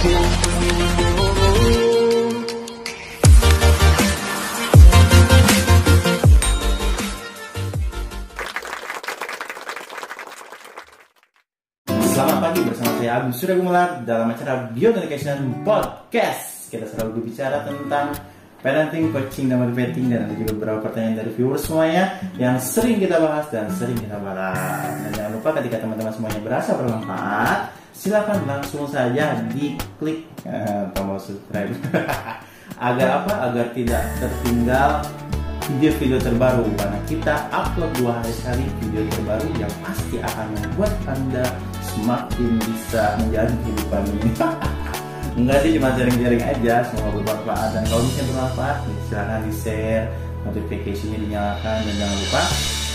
Selamat pagi bersama saya Agus Surya dalam acara Beyond Education Podcast. Kita selalu berbicara tentang parenting, coaching, dan motivating dan ada juga beberapa pertanyaan dari viewers semuanya yang sering kita bahas dan sering kita bahas. Dan jangan lupa ketika teman-teman semuanya berasa bermanfaat, silakan langsung saja diklik eh, tombol subscribe. Agar apa? Agar tidak tertinggal video-video terbaru. Karena kita upload dua hari sekali video terbaru yang pasti akan membuat anda semakin bisa menjalani kehidupan ini. Enggak sih cuma sharing-sharing aja. Semoga bermanfaat. Dan kalau misalnya bermanfaat silahkan di share notifikasinya dinyalakan. Dan jangan lupa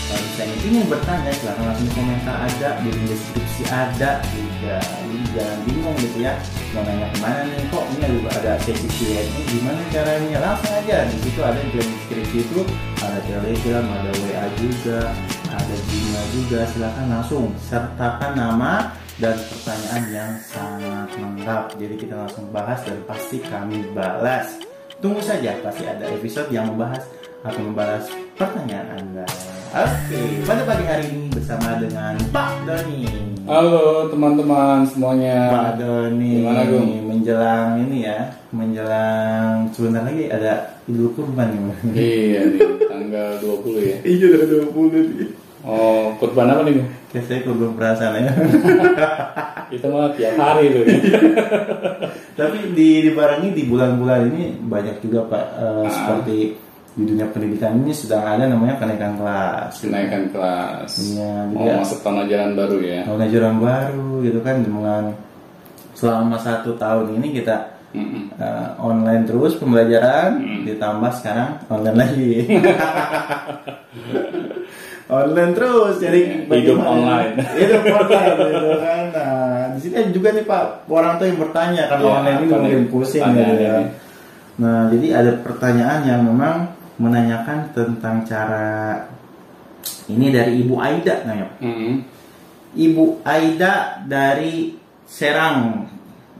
kalau misalnya ingin bertanya silahkan langsung komentar ada di deskripsi ada juga jangan bingung gitu ya. Mau nanya ke mana nih kok ini ada, sesi Q&A gimana caranya? Langsung aja di situ ada di deskripsi itu ada telegram ada WA juga ada Gmail juga silahkan langsung sertakan nama dan pertanyaan yang sangat lengkap. Jadi kita langsung bahas dan pasti kami balas. Tunggu saja pasti ada episode yang membahas atau membalas pertanyaan anda oke pada pagi hari ini bersama dengan Pak Doni Halo teman-teman semuanya. Pak Doni Gimana, Gung? menjelang ini ya menjelang sebentar lagi ada Idul Kurban nih Iya nih, tanggal 20 ya. iya udah 20 nih Oh, kurban apa nih? Saya kurban perasaan ya Itu mah tiap hari tuh. ya. Tapi di dibarengi di bulan-bulan ini banyak juga Pak eh, Ah. seperti di dunia pendidikan ini sedang ada namanya kenaikan kelas. Kenaikan kelas. Iya, Mau jadi masuk tahun ajaran baru ya. tahun ajaran baru gitu kan dengan selama satu tahun ini kita eh, online terus pembelajaran Hmm. ditambah sekarang online lagi. online terus jadi Hidup bagaimana- online. hidup online gitu kan nah di sini juga nih pak orang tuh yang bertanya kan Iya, online ini apa mungkin pusing gitu ya ini? nah jadi ada pertanyaan yang memang menanyakan tentang cara ini dari ibu Aida nanya Mm-mm. ibu Aida dari Serang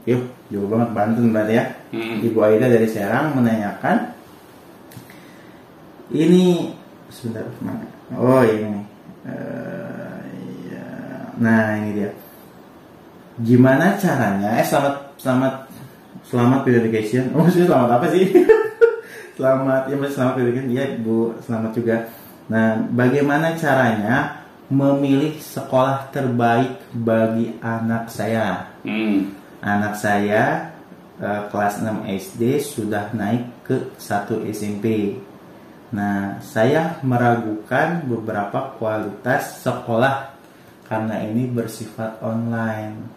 yuk jauh banget Banten berarti ya Mm-mm. Ibu Aida dari Serang menanyakan ini sebentar mana? Oh ini. Eh, iya. Nah ini dia. Gimana caranya? Eh selamat selamat selamat purification. Oh maksudnya selamat apa sih? selamat ya maksudnya selamat purification. Iya Bu selamat juga. Nah bagaimana caranya memilih sekolah terbaik bagi anak saya? Mm. anak saya eh, kelas 6 SD sudah naik ke satu SMP. Nah, saya meragukan beberapa kualitas sekolah karena ini bersifat online.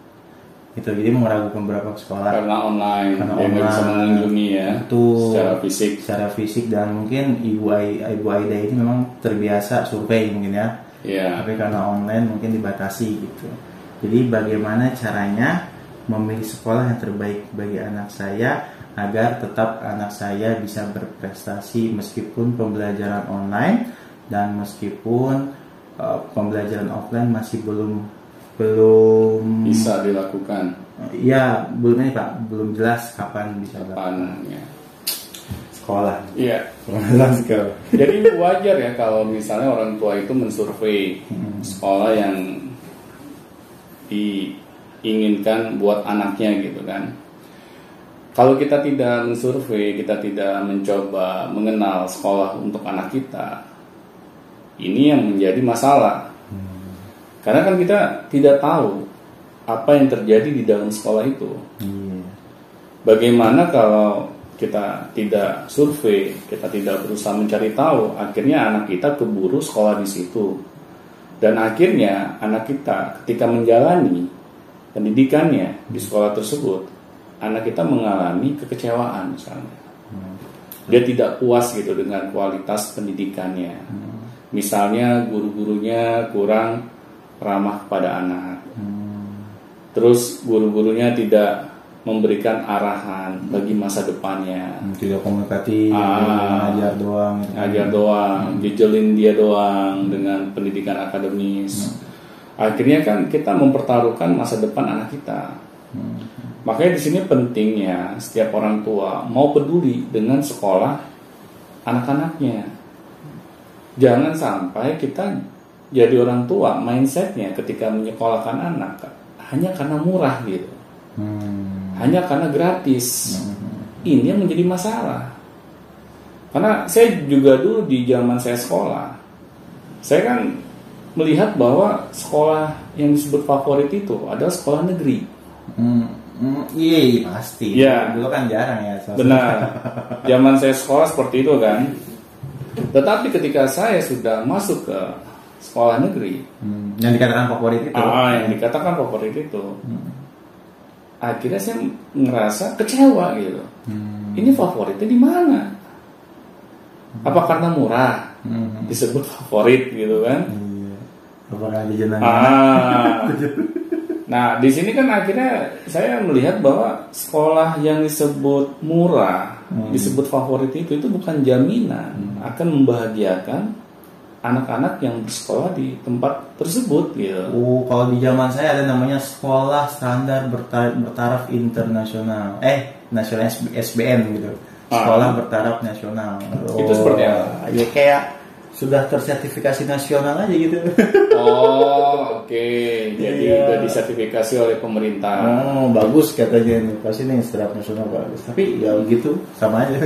Itu jadi meragukan beberapa sekolah Karena online, Karena dia nggak bisa online. mengunjungi ya. Betul. Secara fisik. secara fisik dan mungkin ibu Ai- ibu Aida ini memang terbiasa survei mungkin ya. Iya. Tapi karena online mungkin dibatasi gitu. Jadi bagaimana caranya memilih sekolah yang terbaik bagi anak saya agar tetap anak saya bisa berprestasi meskipun pembelajaran online dan meskipun uh, pembelajaran offline masih belum belum Bisa dilakukan. ya belum ini pak belum jelas kapan bisa Kapan ya. sekolah Iya. sekolah sekolah Jadi wajar ya kalau misalnya orang tua itu mensurvei Hmm. sekolah yang diinginkan buat anaknya gitu kan. Kalau kita tidak mensurvei, kita tidak mencoba mengenal sekolah untuk anak kita, ini yang menjadi masalah. Karena kan kita tidak tahu apa yang terjadi di dalam sekolah itu. iya Bagaimana kalau kita tidak survei, kita tidak berusaha mencari tahu, akhirnya anak kita keburu sekolah di situ. Dan akhirnya anak kita ketika menjalani pendidikannya di sekolah tersebut, anak kita mengalami kekecewaan misalnya. Dia tidak puas gitu dengan kualitas pendidikannya. Misalnya guru-gurunya kurang ramah kepada anak. Terus guru-gurunya tidak memberikan arahan bagi masa depannya. Hmm, tidak komunikatif Ah. ngajar doang gitu. Ngajar doang, jejelin dia doang dengan pendidikan akademis. Akhirnya kan kita mempertaruhkan masa depan anak kita. Makanya di sini pentingnya setiap orang tua mau peduli dengan sekolah anak-anaknya. Jangan sampai kita jadi orang tua mindsetnya ketika menyekolahkan anak hanya karena murah gitu, Hmm. hanya karena gratis. Hmm. Ini yang menjadi masalah. Karena saya juga dulu di zaman saya sekolah, saya kan melihat bahwa sekolah yang disebut favorit itu adalah sekolah negeri. Hmm. Hmm, Iya, iya, pasti. Iya. Dulu kan jarang ya. satu. Benar. Zaman saya sekolah seperti itu kan. Tetapi ketika saya sudah masuk ke sekolah negeri, Hmm. Yang dikatakan favorit itu. ah, yang dikatakan favorit itu, Hmm. akhirnya saya ngerasa kecewa gitu. Hmm. Ini favoritnya di mana? Apa karena murah Hmm. disebut favorit gitu kan? Iya. Jenayah? Ah. Nah, di sini kan akhirnya saya melihat bahwa sekolah yang disebut murah, Hmm. disebut favorit itu itu bukan jaminan akan membahagiakan anak-anak yang bersekolah di tempat tersebut gitu. Oh, kalau di zaman saya ada namanya sekolah standar berta- bertaraf internasional. Eh, nasional SB- SBN gitu. Sekolah Ah. bertaraf nasional. Itu seperti apa? Ya kayak sudah tersertifikasi nasional aja gitu. Oh, oke. Jadi Iya. udah disertifikasi oleh pemerintah. oh, bagus katanya nih. Pasti nih setaraf nasional bagus. Tapi ya gitu, sama aja.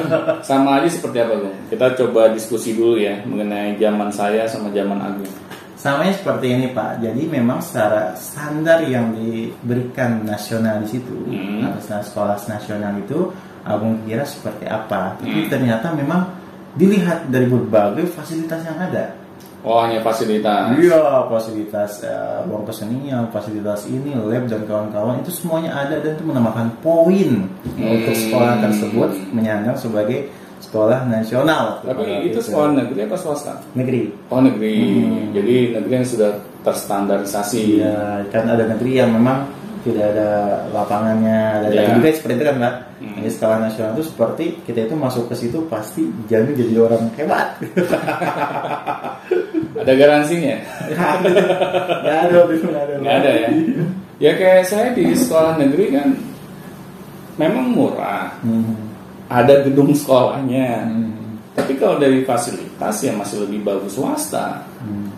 Sama aja seperti apa, Bung? Kita coba diskusi dulu ya mengenai zaman saya sama zaman Agung. Samanya seperti ini Pak. Jadi memang secara standar yang diberikan nasional di situ, Hmm. sekolah nasional itu, Agung kira seperti apa. Tapi Hmm. ternyata memang dilihat dari berbagai fasilitas yang ada. Oh, hanya fasilitas. Iya, fasilitas eh, ruang kesenian, fasilitas ini, lab dan kawan-kawan itu semuanya ada dan itu menambahkan poin untuk sekolah tersebut menyandang sebagai sekolah nasional. Tapi itu sekolah negeri atau swasta? negeri. Oh negeri, Hmm. jadi negeri yang sudah terstandarisasi. Iya, kan ada negeri yang memang tidak ada lapangannya, ada Iya. juga seperti itu kan mbak. Hmm. Jadi skala nasional itu seperti kita itu masuk ke situ pasti jamin jadi orang hebat. Ada garansinya? Gak ada, nggak ada. Nggak ada ya? Ya kayak saya di sekolah negeri kan memang murah, Hmm. ada gedung sekolahnya. Hmm. Tapi kalau dari fasilitas ya masih lebih bagus swasta. Hmm.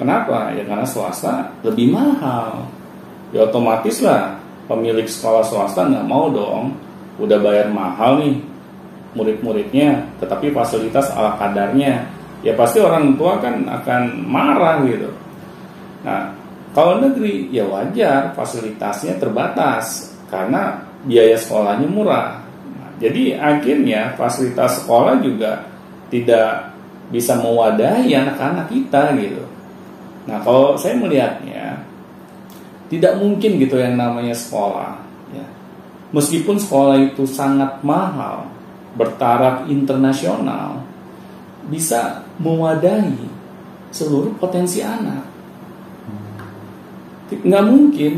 Kenapa? Ya karena swasta lebih mahal. Ya otomatis lah pemilik sekolah swasta nggak mau dong. Udah bayar mahal nih murid-muridnya, tetapi fasilitas ala kadarnya. Ya pasti orang tua kan akan marah gitu. Nah, kalau negeri ya wajar fasilitasnya terbatas karena biaya sekolahnya murah. Nah, jadi akhirnya fasilitas sekolah juga tidak bisa mewadahi anak-anak kita gitu. Nah, kalau saya melihatnya tidak mungkin gitu yang namanya sekolah. Ya. Meskipun sekolah itu sangat mahal, bertaraf internasional, bisa mewadahi seluruh potensi anak. Nggak mungkin.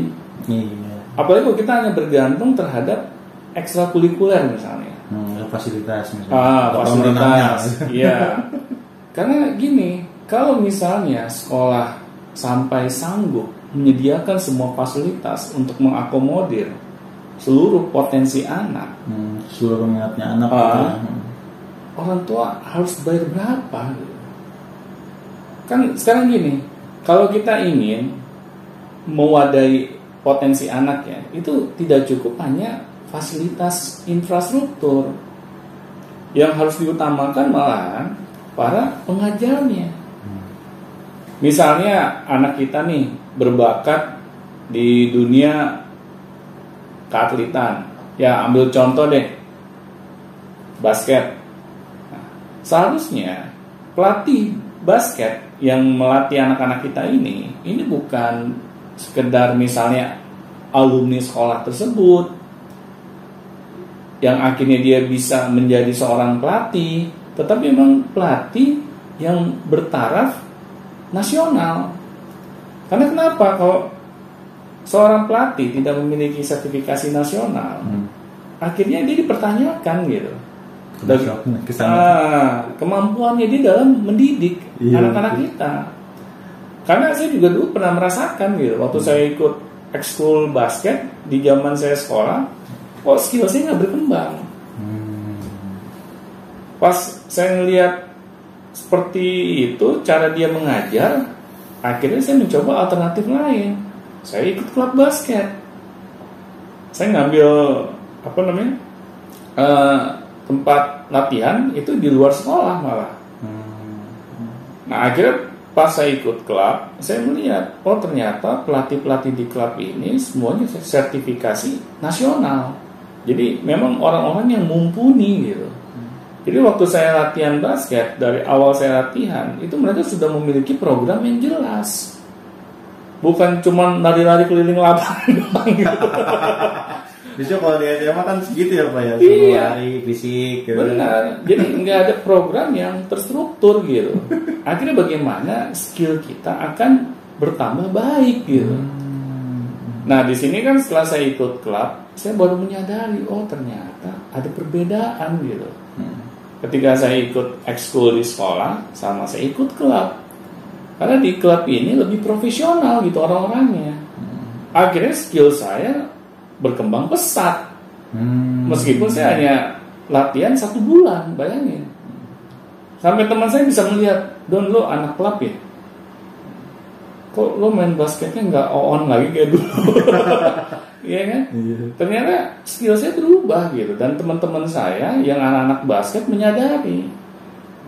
Iya. Apalagi kalau kita hanya bergantung terhadap ekstrakurikuler misalnya. Hmm, fasilitas misalnya. Ah, fasilitas. Iya. Karena gini, kalau misalnya sekolah sampai sanggup menyediakan semua fasilitas untuk mengakomodir seluruh potensi anak, Hmm, seluruh minatnya anak. Ya. Hmm. orang tua harus bayar berapa? Kan sekarang gini, kalau kita ingin mewadahi potensi anak ya, itu tidak cukup hanya fasilitas infrastruktur. Yang harus diutamakan malahan para pengajarnya. Misalnya anak kita nih berbakat di dunia keatletan. Ya ambil contoh deh basket. Nah, seharusnya pelatih basket yang melatih anak-anak kita ini ini bukan sekedar misalnya alumni sekolah tersebut yang akhirnya dia bisa menjadi seorang pelatih, tetapi memang pelatih yang bertaraf nasional. Karena kenapa kalau seorang pelatih tidak memiliki sertifikasi nasional, Hmm. akhirnya dia dipertanyakan gitu. Ah, kemampuannya dia dalam mendidik Iya, anak-anak betul. kita. Karena saya juga dulu pernah merasakan gitu, waktu Hmm. saya ikut ekskul basket di zaman saya sekolah, kok skill saya nggak berkembang. Hmm. Pas saya ngelihat seperti itu cara dia mengajar, akhirnya saya mencoba alternatif lain. Saya ikut klub basket. Saya ngambil apa namanya eh, tempat latihan itu di luar sekolah malah. Hmm. Nah akhirnya pas saya ikut klub, saya melihat oh ternyata pelatih-pelatih di klub ini semuanya sertifikasi nasional. Jadi memang orang-orang yang mumpuni gitu. Jadi waktu saya latihan basket dari awal saya latihan itu mereka sudah memiliki program yang jelas. Bukan cuma lari-lari keliling lapangan doang gitu. Kalau di SMA kan segitu ya Pak ya, Iya. lari, fisik gitu. Benar. Jadi nggak ada program yang terstruktur gitu. Akhirnya bagaimana skill kita akan bertambah baik gitu. Hmm. Nah di sini kan setelah saya ikut klub, saya baru menyadari oh ternyata ada perbedaan gitu. Hmm. Ketika saya ikut ekskul di sekolah, sama saya ikut klub. Karena di klub ini lebih profesional gitu orang-orangnya. Akhirnya skill saya berkembang pesat. Hmm. Meskipun saya hanya latihan satu bulan, bayangin. Sampai teman saya bisa melihat, Don lo anak klub ya? Kok lo main basketnya nggak on lagi kayak dulu? Iya kan? Iya. Ternyata skill saya berubah gitu. Dan teman-teman saya yang anak-anak basket menyadari.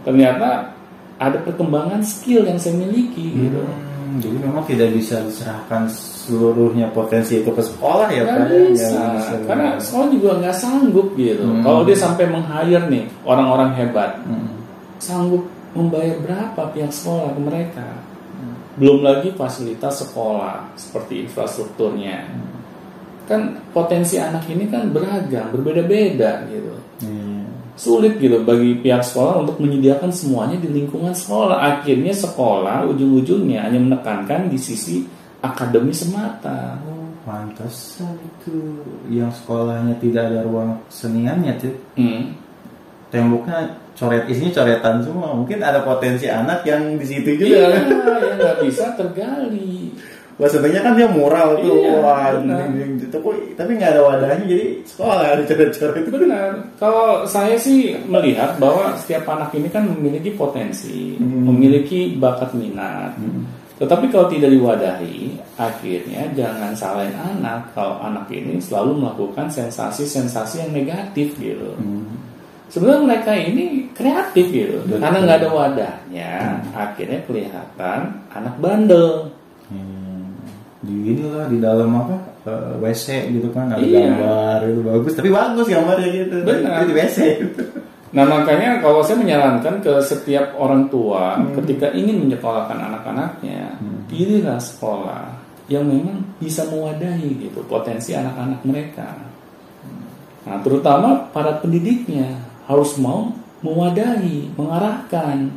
Ternyata ada perkembangan skill yang saya miliki gitu. Hmm, jadi memang tidak bisa diserahkan seluruhnya potensi itu ke sekolah ya Pak? bisa. Nggak bisa. Karena sekolah juga nggak sanggup gitu. Hmm. Kalau dia sampai meng-hire nih orang-orang hebat, Hmm. sanggup membayar berapa pihak sekolah ke mereka? Belum lagi fasilitas sekolah seperti infrastrukturnya. Kan potensi anak ini kan beragam, berbeda-beda gitu. Iya. Sulit gitu bagi pihak sekolah untuk menyediakan semuanya di lingkungan sekolah. Akhirnya sekolah ujung-ujungnya hanya menekankan di sisi akademi semata. Oh, pantesan itu yang sekolahnya tidak ada ruang keseniannya tuh Hmm. temboknya coret isinya coretan semua mungkin ada potensi anak yang di situ Iya, juga yang nggak bisa tergali. Wah sebenarnya kan dia mural tuh, Iya, wah, tapi tapi nggak ada wadahnya jadi sekolah ada coret-coret itu. Benar. Kalau saya sih melihat bahwa setiap anak ini kan memiliki potensi, Hmm. memiliki bakat minat. Tetapi kalau tidak diwadahi, akhirnya jangan salahin anak kalau anak ini selalu melakukan sensasi-sensasi yang negatif gitu. Hmm. Sebenarnya mereka ini kreatif gitu, Betul. karena nggak ada wadahnya, akhirnya kelihatan anak bandel. Hmm. Di inilah di dalam apa eh, WC gitu kan ada Iya. gambar itu bagus tapi bagus gambarnya gitu. Benar. Di WC. Nah makanya kalau saya menyarankan ke setiap orang tua Hmm. ketika ingin menyekolahkan anak-anaknya, pilihlah sekolah yang memang bisa mewadahi gitu potensi anak-anak mereka. Nah terutama para pendidiknya harus mau mewadahi, mengarahkan.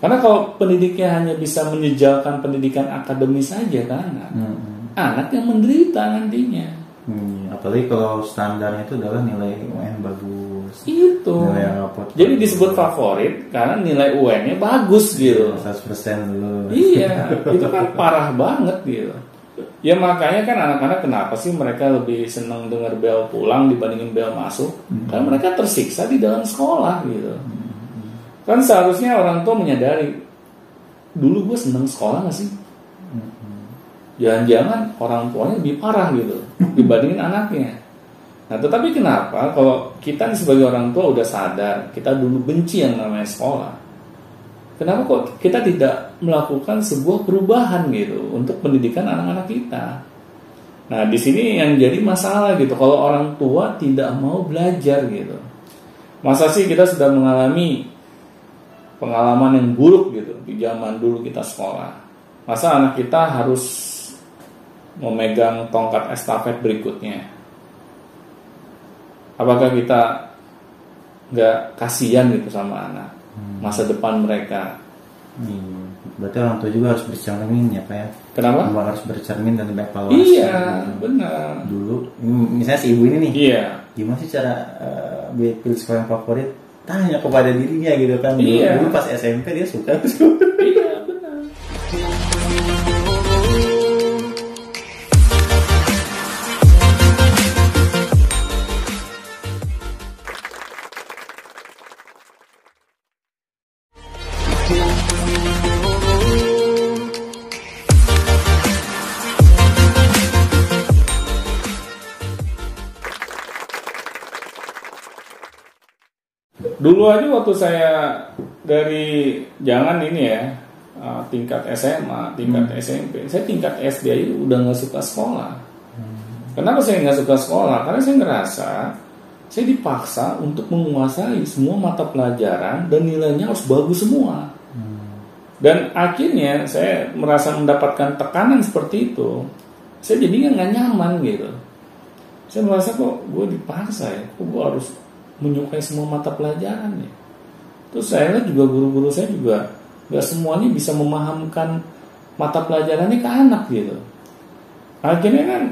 Karena kalau pendidiknya hanya bisa menyejalkan pendidikan akademis saja kan, anak, Hmm. anak yang menderita nantinya. Hmm, apalagi kalau standarnya itu adalah nilai UN bagus. Itu. Nilai rapot. Jadi disebut favorit karena nilai UN-nya bagus gitu. 100% dulu. Iya, itu kan parah banget gitu. Ya makanya kan anak-anak kenapa sih mereka lebih senang dengar bel pulang dibandingin bel masuk? Karena mereka tersiksa di dalam sekolah gitu. Kan seharusnya orang tua menyadari dulu gue seneng sekolah gak sih? Jangan-jangan orang tuanya lebih parah gitu dibandingin anaknya. Nah, tetapi kenapa kalau kita nih sebagai orang tua udah sadar kita dulu benci yang namanya sekolah? Kenapa kok kita tidak melakukan sebuah perubahan gitu untuk pendidikan anak-anak kita? Nah, di sini yang jadi masalah gitu kalau orang tua tidak mau belajar gitu. Masa sih kita sudah mengalami pengalaman yang buruk gitu di zaman dulu kita sekolah. Masa anak kita harus memegang tongkat estafet berikutnya? Apakah kita nggak kasihan gitu sama anak masa depan mereka? Hmm, Berarti orang tua juga harus bercermin ya Pak ya. Kenapa? Memang harus bercermin dan evaluasi. Iya, gitu. benar. Dulu, misalnya si ibu ini nih, Iya, gimana sih cara dia pilih sekolah yang favorit? Tanya kepada dirinya gitu kan. Dulu, Iya. dulu pas SMP dia suka iya Dulu aja waktu saya dari jangan ini ya uh, tingkat SMA, tingkat SMP, saya tingkat SD aja udah nggak suka sekolah. Kenapa saya nggak suka sekolah? Karena saya ngerasa saya dipaksa untuk menguasai semua mata pelajaran dan nilainya harus bagus semua. Dan akhirnya saya merasa mendapatkan tekanan seperti itu. Saya jadinya nggak nyaman gitu. Saya merasa kok gue dipaksa ya, kok gue harus menyukai semua mata pelajaran ya. Terus saya lihat juga guru-guru saya juga nggak semuanya bisa memahamkan mata pelajarannya ke anak gitu. Akhirnya kan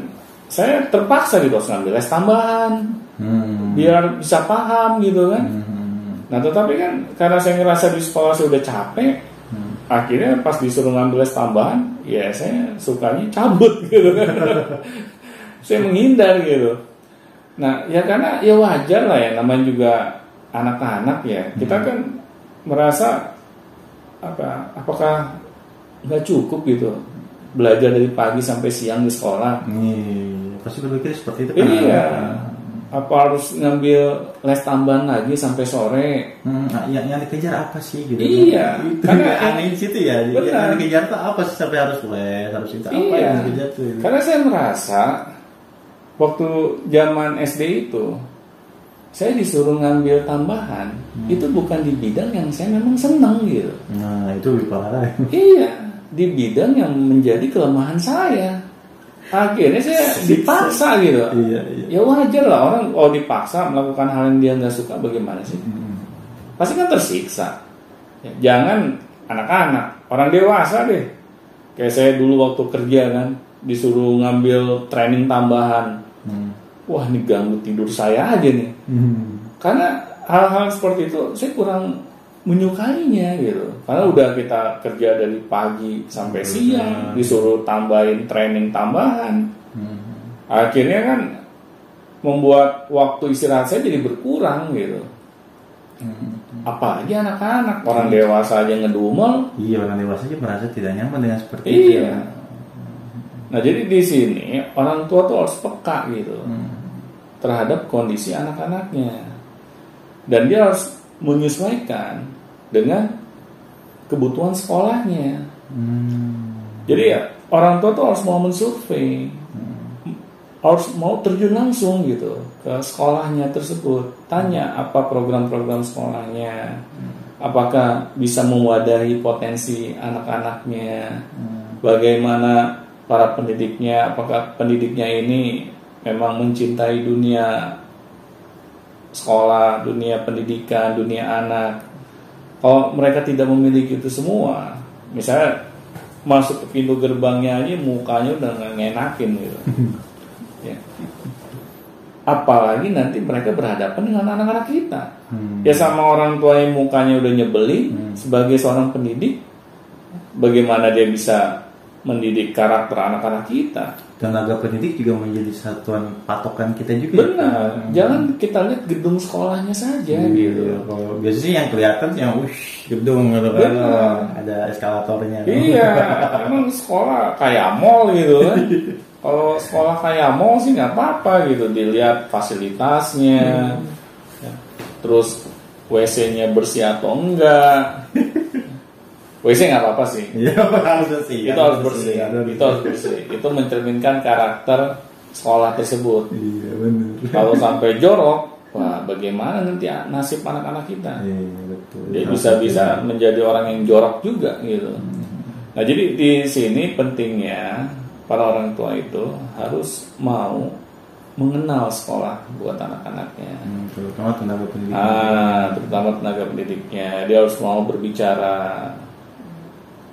saya terpaksa gitu harus ngambil les tambahan Hmm. biar bisa paham gitu kan. Hmm. Nah tetapi kan karena saya ngerasa di sekolah saya udah capek, Hmm. akhirnya pas disuruh ngambil les tambahan, ya saya sukanya cabut gitu kan. saya menghindar gitu. Nah ya karena ya wajar lah ya namanya juga anak-anak ya. Kita Hmm. kan merasa apa? Apakah nggak cukup gitu belajar dari pagi sampai siang di sekolah? Iya, pasti berpikir seperti itu kan. Iya. Apa harus ngambil les tambahan lagi sampai sore? Hmm, nah, yang, yang dikejar apa sih gitu? Iya, itu karena- karena aneh di situ ya. Benar. Yang dikejar tuh apa sih sampai harus les, harus itu apa Iya. yang dikejar tuh? Karena saya merasa waktu zaman SD itu saya disuruh ngambil tambahan itu bukan di bidang yang saya memang senang gitu. Nah itu lebih parah. iya, di bidang yang menjadi kelemahan saya. Akhirnya saya dipaksa gitu. iya iya. Ya wajar lah orang kalau dipaksa melakukan hal yang dia nggak suka bagaimana sih? Hmm. Pasti kan tersiksa. Ya, jangan anak-anak, orang dewasa deh. Kayak saya dulu waktu kerja kan disuruh ngambil training tambahan. Hmm. Wah ini ganggu tidur saya aja nih. Hmm. Karena hal-hal seperti itu saya kurang menyukainya gitu. Karena udah kita kerja dari pagi sampai siang, disuruh tambahin training tambahan. Hmm. Akhirnya kan membuat waktu istirahat saya jadi berkurang gitu. Hmm. Apalagi anak-anak, orang dewasa aja ngedumel. Iya orang dewasa aja merasa tidak nyaman dengan seperti itu. Iya. Nah jadi di sini orang tua tuh harus peka gitu Hmm. Terhadap kondisi anak-anaknya, dan dia harus menyesuaikan dengan kebutuhan sekolahnya. Hmm. Jadi ya orang tua tuh harus mau mensurvei, harus mau terjun langsung gitu ke sekolahnya tersebut, tanya apa program-program sekolahnya, apakah bisa mewadahi potensi anak-anaknya, bagaimana para pendidiknya, apakah pendidiknya ini memang mencintai dunia sekolah, dunia pendidikan, dunia anak. Kalau mereka tidak memiliki itu semua, misalnya masuk ke pintu gerbangnya aja mukanya udah nggak ngenakin gitu. ya. Apalagi nanti mereka berhadapan dengan anak-anak kita. Hmm. Ya sama orang tua yang mukanya udah nyebelin Hmm. sebagai seorang pendidik, bagaimana dia bisa mendidik karakter anak-anak kita? Tenaga pendidik juga menjadi satuan patokan kita juga. ya. Benar. Jangan kita lihat gedung sekolahnya saja Iya, gitu. Kalau biasanya yang kelihatan yang ush gedung gitu kan ada eskalatornya. Iya, emang sekolah kayak mall gitu kan. Kalau sekolah kayak mall sih nggak apa-apa gitu, dilihat fasilitasnya, ya. terus WC-nya bersih atau enggak. WC nggak apa-apa sih, Iya harus bersih. itu harus bersih, harus itu harus bersih. Itu mencerminkan karakter sekolah tersebut. Iya benar. Kalau sampai jorok, wah bagaimana nanti nasib anak-anak kita? Iya betul. dia bisa bisa menjadi orang yang jorok juga gitu. Nah jadi di sini pentingnya para orang tua itu harus mau mengenal sekolah buat anak-anaknya. Hmm, terutama tenaga pendidik. Ah, terutama tenaga pendidiknya, dia harus mau berbicara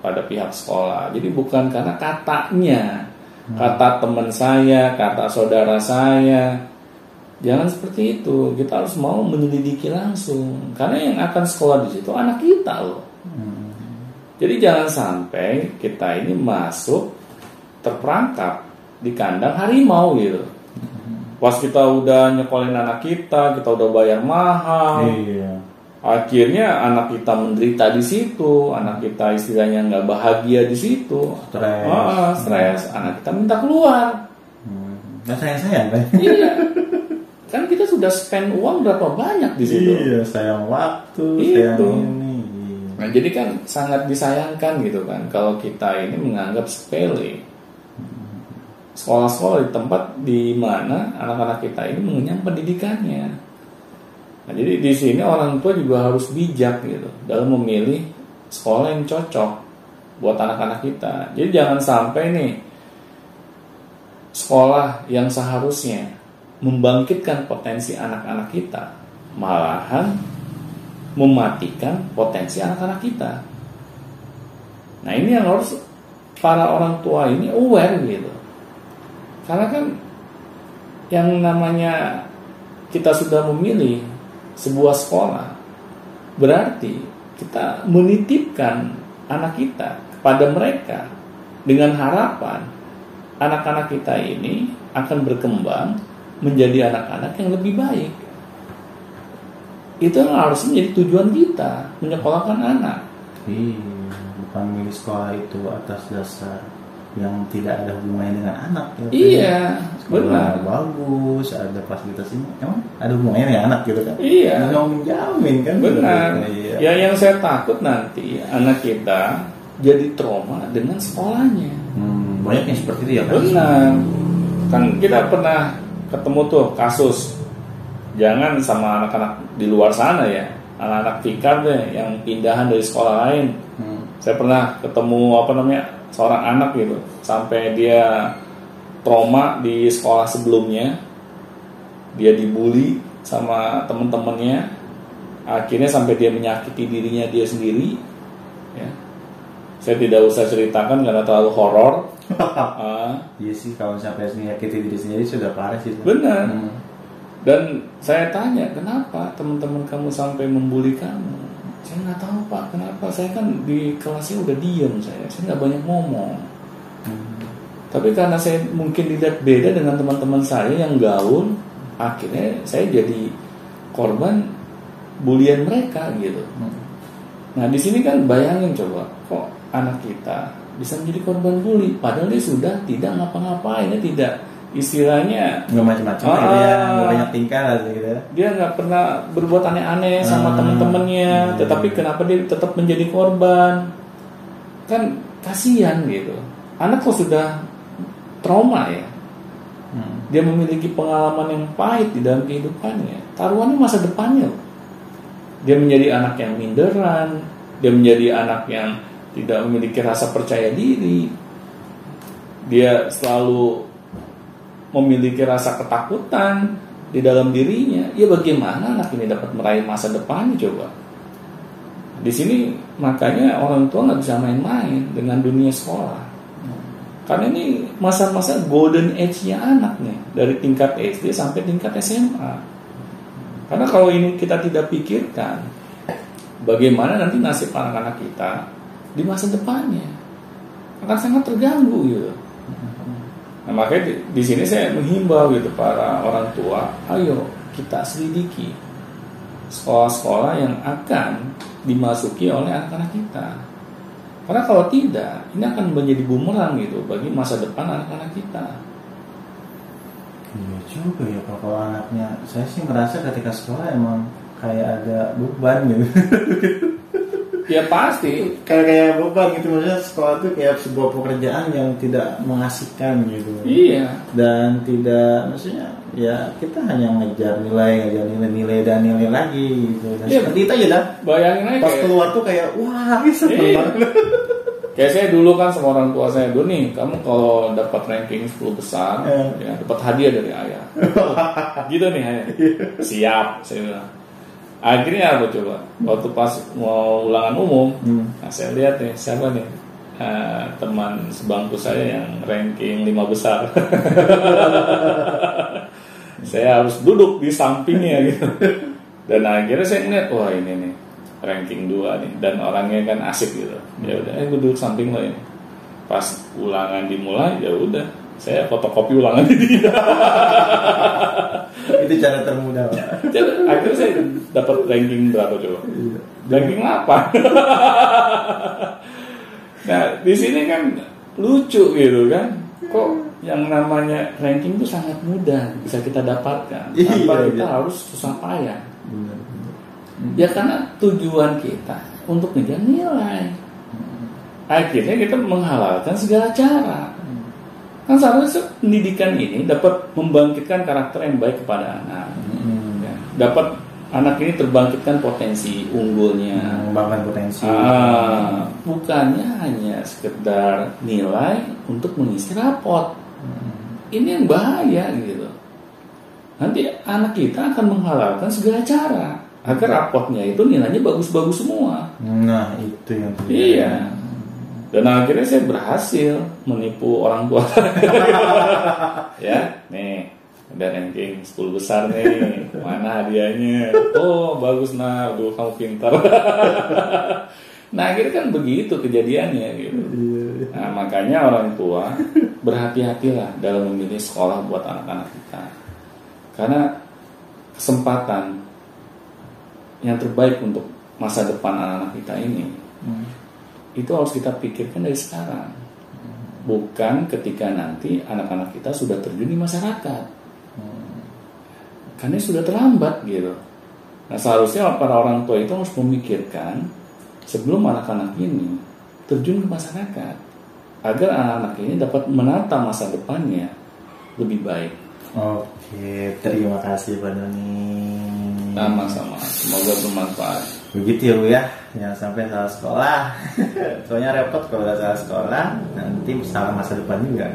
pada pihak sekolah. Jadi bukan karena katanya, kata teman saya, kata saudara saya. Jangan seperti itu. Kita harus mau menyelidiki langsung. Karena yang akan sekolah di situ anak kita loh. Jadi jangan sampai kita ini masuk terperangkap di kandang harimau gitu. Pas kita udah nyekolin anak kita, kita udah bayar mahal, Iya. Akhirnya anak kita menderita di situ, anak kita istilahnya nggak bahagia di situ, Stres. Ah, stres, anak kita minta keluar. Hmm. Nah sayang sayang kan. Iya, kan kita sudah spend uang berapa banyak di situ. Iya, sayang waktu, Itu. sayang ini. Iya. Nah, jadi kan sangat disayangkan gitu kan kalau kita ini menganggap sepele. Sekolah-sekolah di tempat di mana anak-anak kita ini mengenyam pendidikannya. Nah, jadi di sini orang tua juga harus bijak gitu dalam memilih sekolah yang cocok buat anak-anak kita. Jadi jangan sampai nih sekolah yang seharusnya membangkitkan potensi anak-anak kita malahan mematikan potensi anak-anak kita. Nah ini yang harus para orang tua ini aware gitu. Karena kan yang namanya kita sudah memilih sebuah sekolah berarti kita menitipkan anak kita kepada mereka dengan harapan anak-anak kita ini akan berkembang menjadi anak-anak yang lebih baik. Itu yang harus menjadi tujuan kita menyekolahkan anak. Iya, bukan milih sekolah itu atas dasar yang tidak ada hubungannya dengan anak. ya. Iya, benar. bagus, ada fasilitas ini. Emang ada hubungannya dengan anak gitu kan? Iya. Nggak menjamin kan? Benar. Iya. Ya yang saya takut nanti anak kita jadi trauma dengan sekolahnya. Hmm, banyak yang seperti itu ya kan? Benar. Kan kita pernah ketemu tuh kasus jangan sama anak-anak di luar sana ya, anak-anak tikar deh yang pindahan dari sekolah lain. Hmm. Saya pernah ketemu apa namanya seorang anak gitu, sampai dia trauma di sekolah sebelumnya, dia dibully sama temen-temennya, akhirnya sampai dia menyakiti dirinya dia sendiri. Ya. Saya tidak usah ceritakan karena terlalu horor. Ah, Iya sih kalau sampai menyakiti diri sendiri sudah parah sih. benar. Hmm. Dan saya tanya, kenapa teman-teman kamu sampai membuli kamu? Saya nggak tahu pak, kenapa? Saya kan di kelasnya udah diem saya, saya nggak banyak ngomong. Hmm. Tapi karena saya mungkin dilihat beda dengan teman-teman saya yang gaul, akhirnya saya jadi korban bulian mereka gitu. Hmm. Nah di sini kan bayangin coba, kok anak kita bisa menjadi korban bully, padahal dia sudah tidak ngapa-ngapain, dia tidak istilahnya Nggak macam-macam Ah. gitu ya, nggak banyak tingkah lah gitu ya. dia nggak pernah berbuat aneh-aneh sama Hmm. teman-temannya, Hmm. tetapi kenapa dia tetap menjadi korban? Kan kasihan gitu. Anak kok sudah trauma ya, Hmm. dia memiliki pengalaman yang pahit di dalam kehidupannya. Taruhannya masa depannya. loh. Dia menjadi anak yang minderan, dia menjadi anak yang tidak memiliki rasa percaya diri. Dia selalu memiliki rasa ketakutan di dalam dirinya. Ya bagaimana anak ini dapat meraih masa depannya coba? Di sini makanya orang tua nggak bisa main-main dengan dunia sekolah. Karena ini masa-masa golden age-nya anak nih dari tingkat SD sampai tingkat SMA. Karena kalau ini kita tidak pikirkan, bagaimana nanti nasib anak-anak kita di masa depannya akan sangat terganggu gitu. Nah, makanya di, di sini saya menghimbau gitu para orang tua, ayo kita selidiki sekolah-sekolah yang akan dimasuki oleh anak-anak kita. Karena kalau tidak, ini akan menjadi bumerang gitu bagi masa depan anak-anak kita. Iya juga ya kalau anaknya saya sih merasa ketika sekolah emang kayak ada beban gitu Ya pasti, kayak kayak beban gitu maksudnya sekolah itu kayak sebuah pekerjaan yang tidak mengasihkan gitu iya. dan tidak maksudnya ya kita hanya ngejar nilai ngejar nilai-nilai dan nilai lagi gitu dan Iya. seperti itu aja dah Bayangin aja pas kayak, keluar tuh kayak wah ini seneng Iya. banget kayak saya dulu kan sama orang tua saya dulu nih, kamu kalau dapat ranking 10 besar, Eh. ya dapat hadiah dari ayah. gitu nih ayah. Siap, saya bilang. Akhirnya apa coba? Waktu pas mau ulangan umum, Hmm. Nah, saya lihat nih siapa nih eh, teman sebangku saya yang ranking 5 besar. saya harus duduk di sampingnya gitu. Dan akhirnya saya ngeliat wah ini nih ranking 2 nih dan orangnya kan asik gitu. Ya udah, eh gue duduk samping lo ini. Pas ulangan dimulai ya udah saya fotokopi ulangan dia. itu cara termudah Pak. Akhirnya saya dapat ranking berapa coba? Iya. Ranking 8. nah, di sini kan lucu gitu kan. Kok yang namanya ranking itu sangat mudah bisa kita dapatkan Iya, tanpa iya. kita harus susah payah. Bener. Ya karena tujuan kita untuk ngejar nilai. Akhirnya kita menghalalkan segala cara. Kan seharusnya pendidikan ini dapat membangkitkan karakter yang baik kepada anak. Hmm. Ya, dapat anak ini terbangkitkan potensi unggulnya. Mengembangkan potensi. Ah, bukannya hanya sekedar nilai untuk mengisi rapot. Ini yang bahaya gitu. Nanti anak kita akan menghalalkan segala cara agar rapotnya itu nilainya bagus-bagus semua. Nah, itu yang terjadi. Iya. Dan akhirnya saya berhasil menipu orang tua. ya, nih ada ranking 10 besar nih. Mana hadiahnya? Oh, bagus nah, aduh kamu pintar. nah, akhirnya kan begitu kejadiannya gitu. Iya. Nah, makanya orang tua berhati-hatilah dalam memilih sekolah buat anak-anak kita. Karena kesempatan yang terbaik untuk masa depan anak-anak kita ini Hmm. Itu harus kita pikirkan dari sekarang. Bukan ketika nanti anak-anak kita sudah terjun di masyarakat. Karena sudah terlambat gitu. Nah seharusnya para orang tua itu harus memikirkan sebelum anak-anak ini terjun ke masyarakat. Agar anak-anak ini dapat menata masa depannya lebih baik. Oke, terima kasih Pak Doni. Sama-sama. Semoga bermanfaat. Begitu ya Bu ya, jangan sampai salah sekolah. Soalnya repot kalau udah salah sekolah, nanti salah masa depan juga.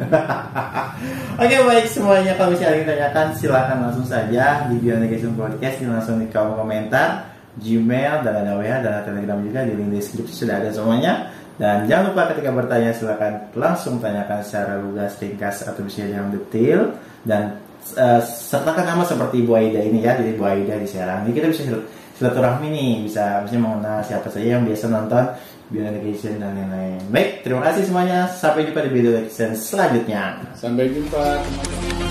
Oke baik semuanya kalau misalnya ada yang ditanyakan silahkan langsung saja di Beyond Education Podcast ini langsung di kolom komentar Gmail dan ada WA dan ada Telegram juga di link deskripsi sudah ada semuanya. Dan jangan lupa ketika bertanya silahkan langsung tanyakan secara lugas, ringkas atau bisa yang detail dan eh, sertakan nama seperti Bu Aida ini ya, jadi Bu Aida di Serang. Jadi kita bisa silaturahmi nih, bisa bisa mengenal siapa saja yang biasa nonton Beyond Education dan lain-lain. Baik, terima kasih semuanya. Sampai jumpa di video selanjutnya. Sampai jumpa teman-teman.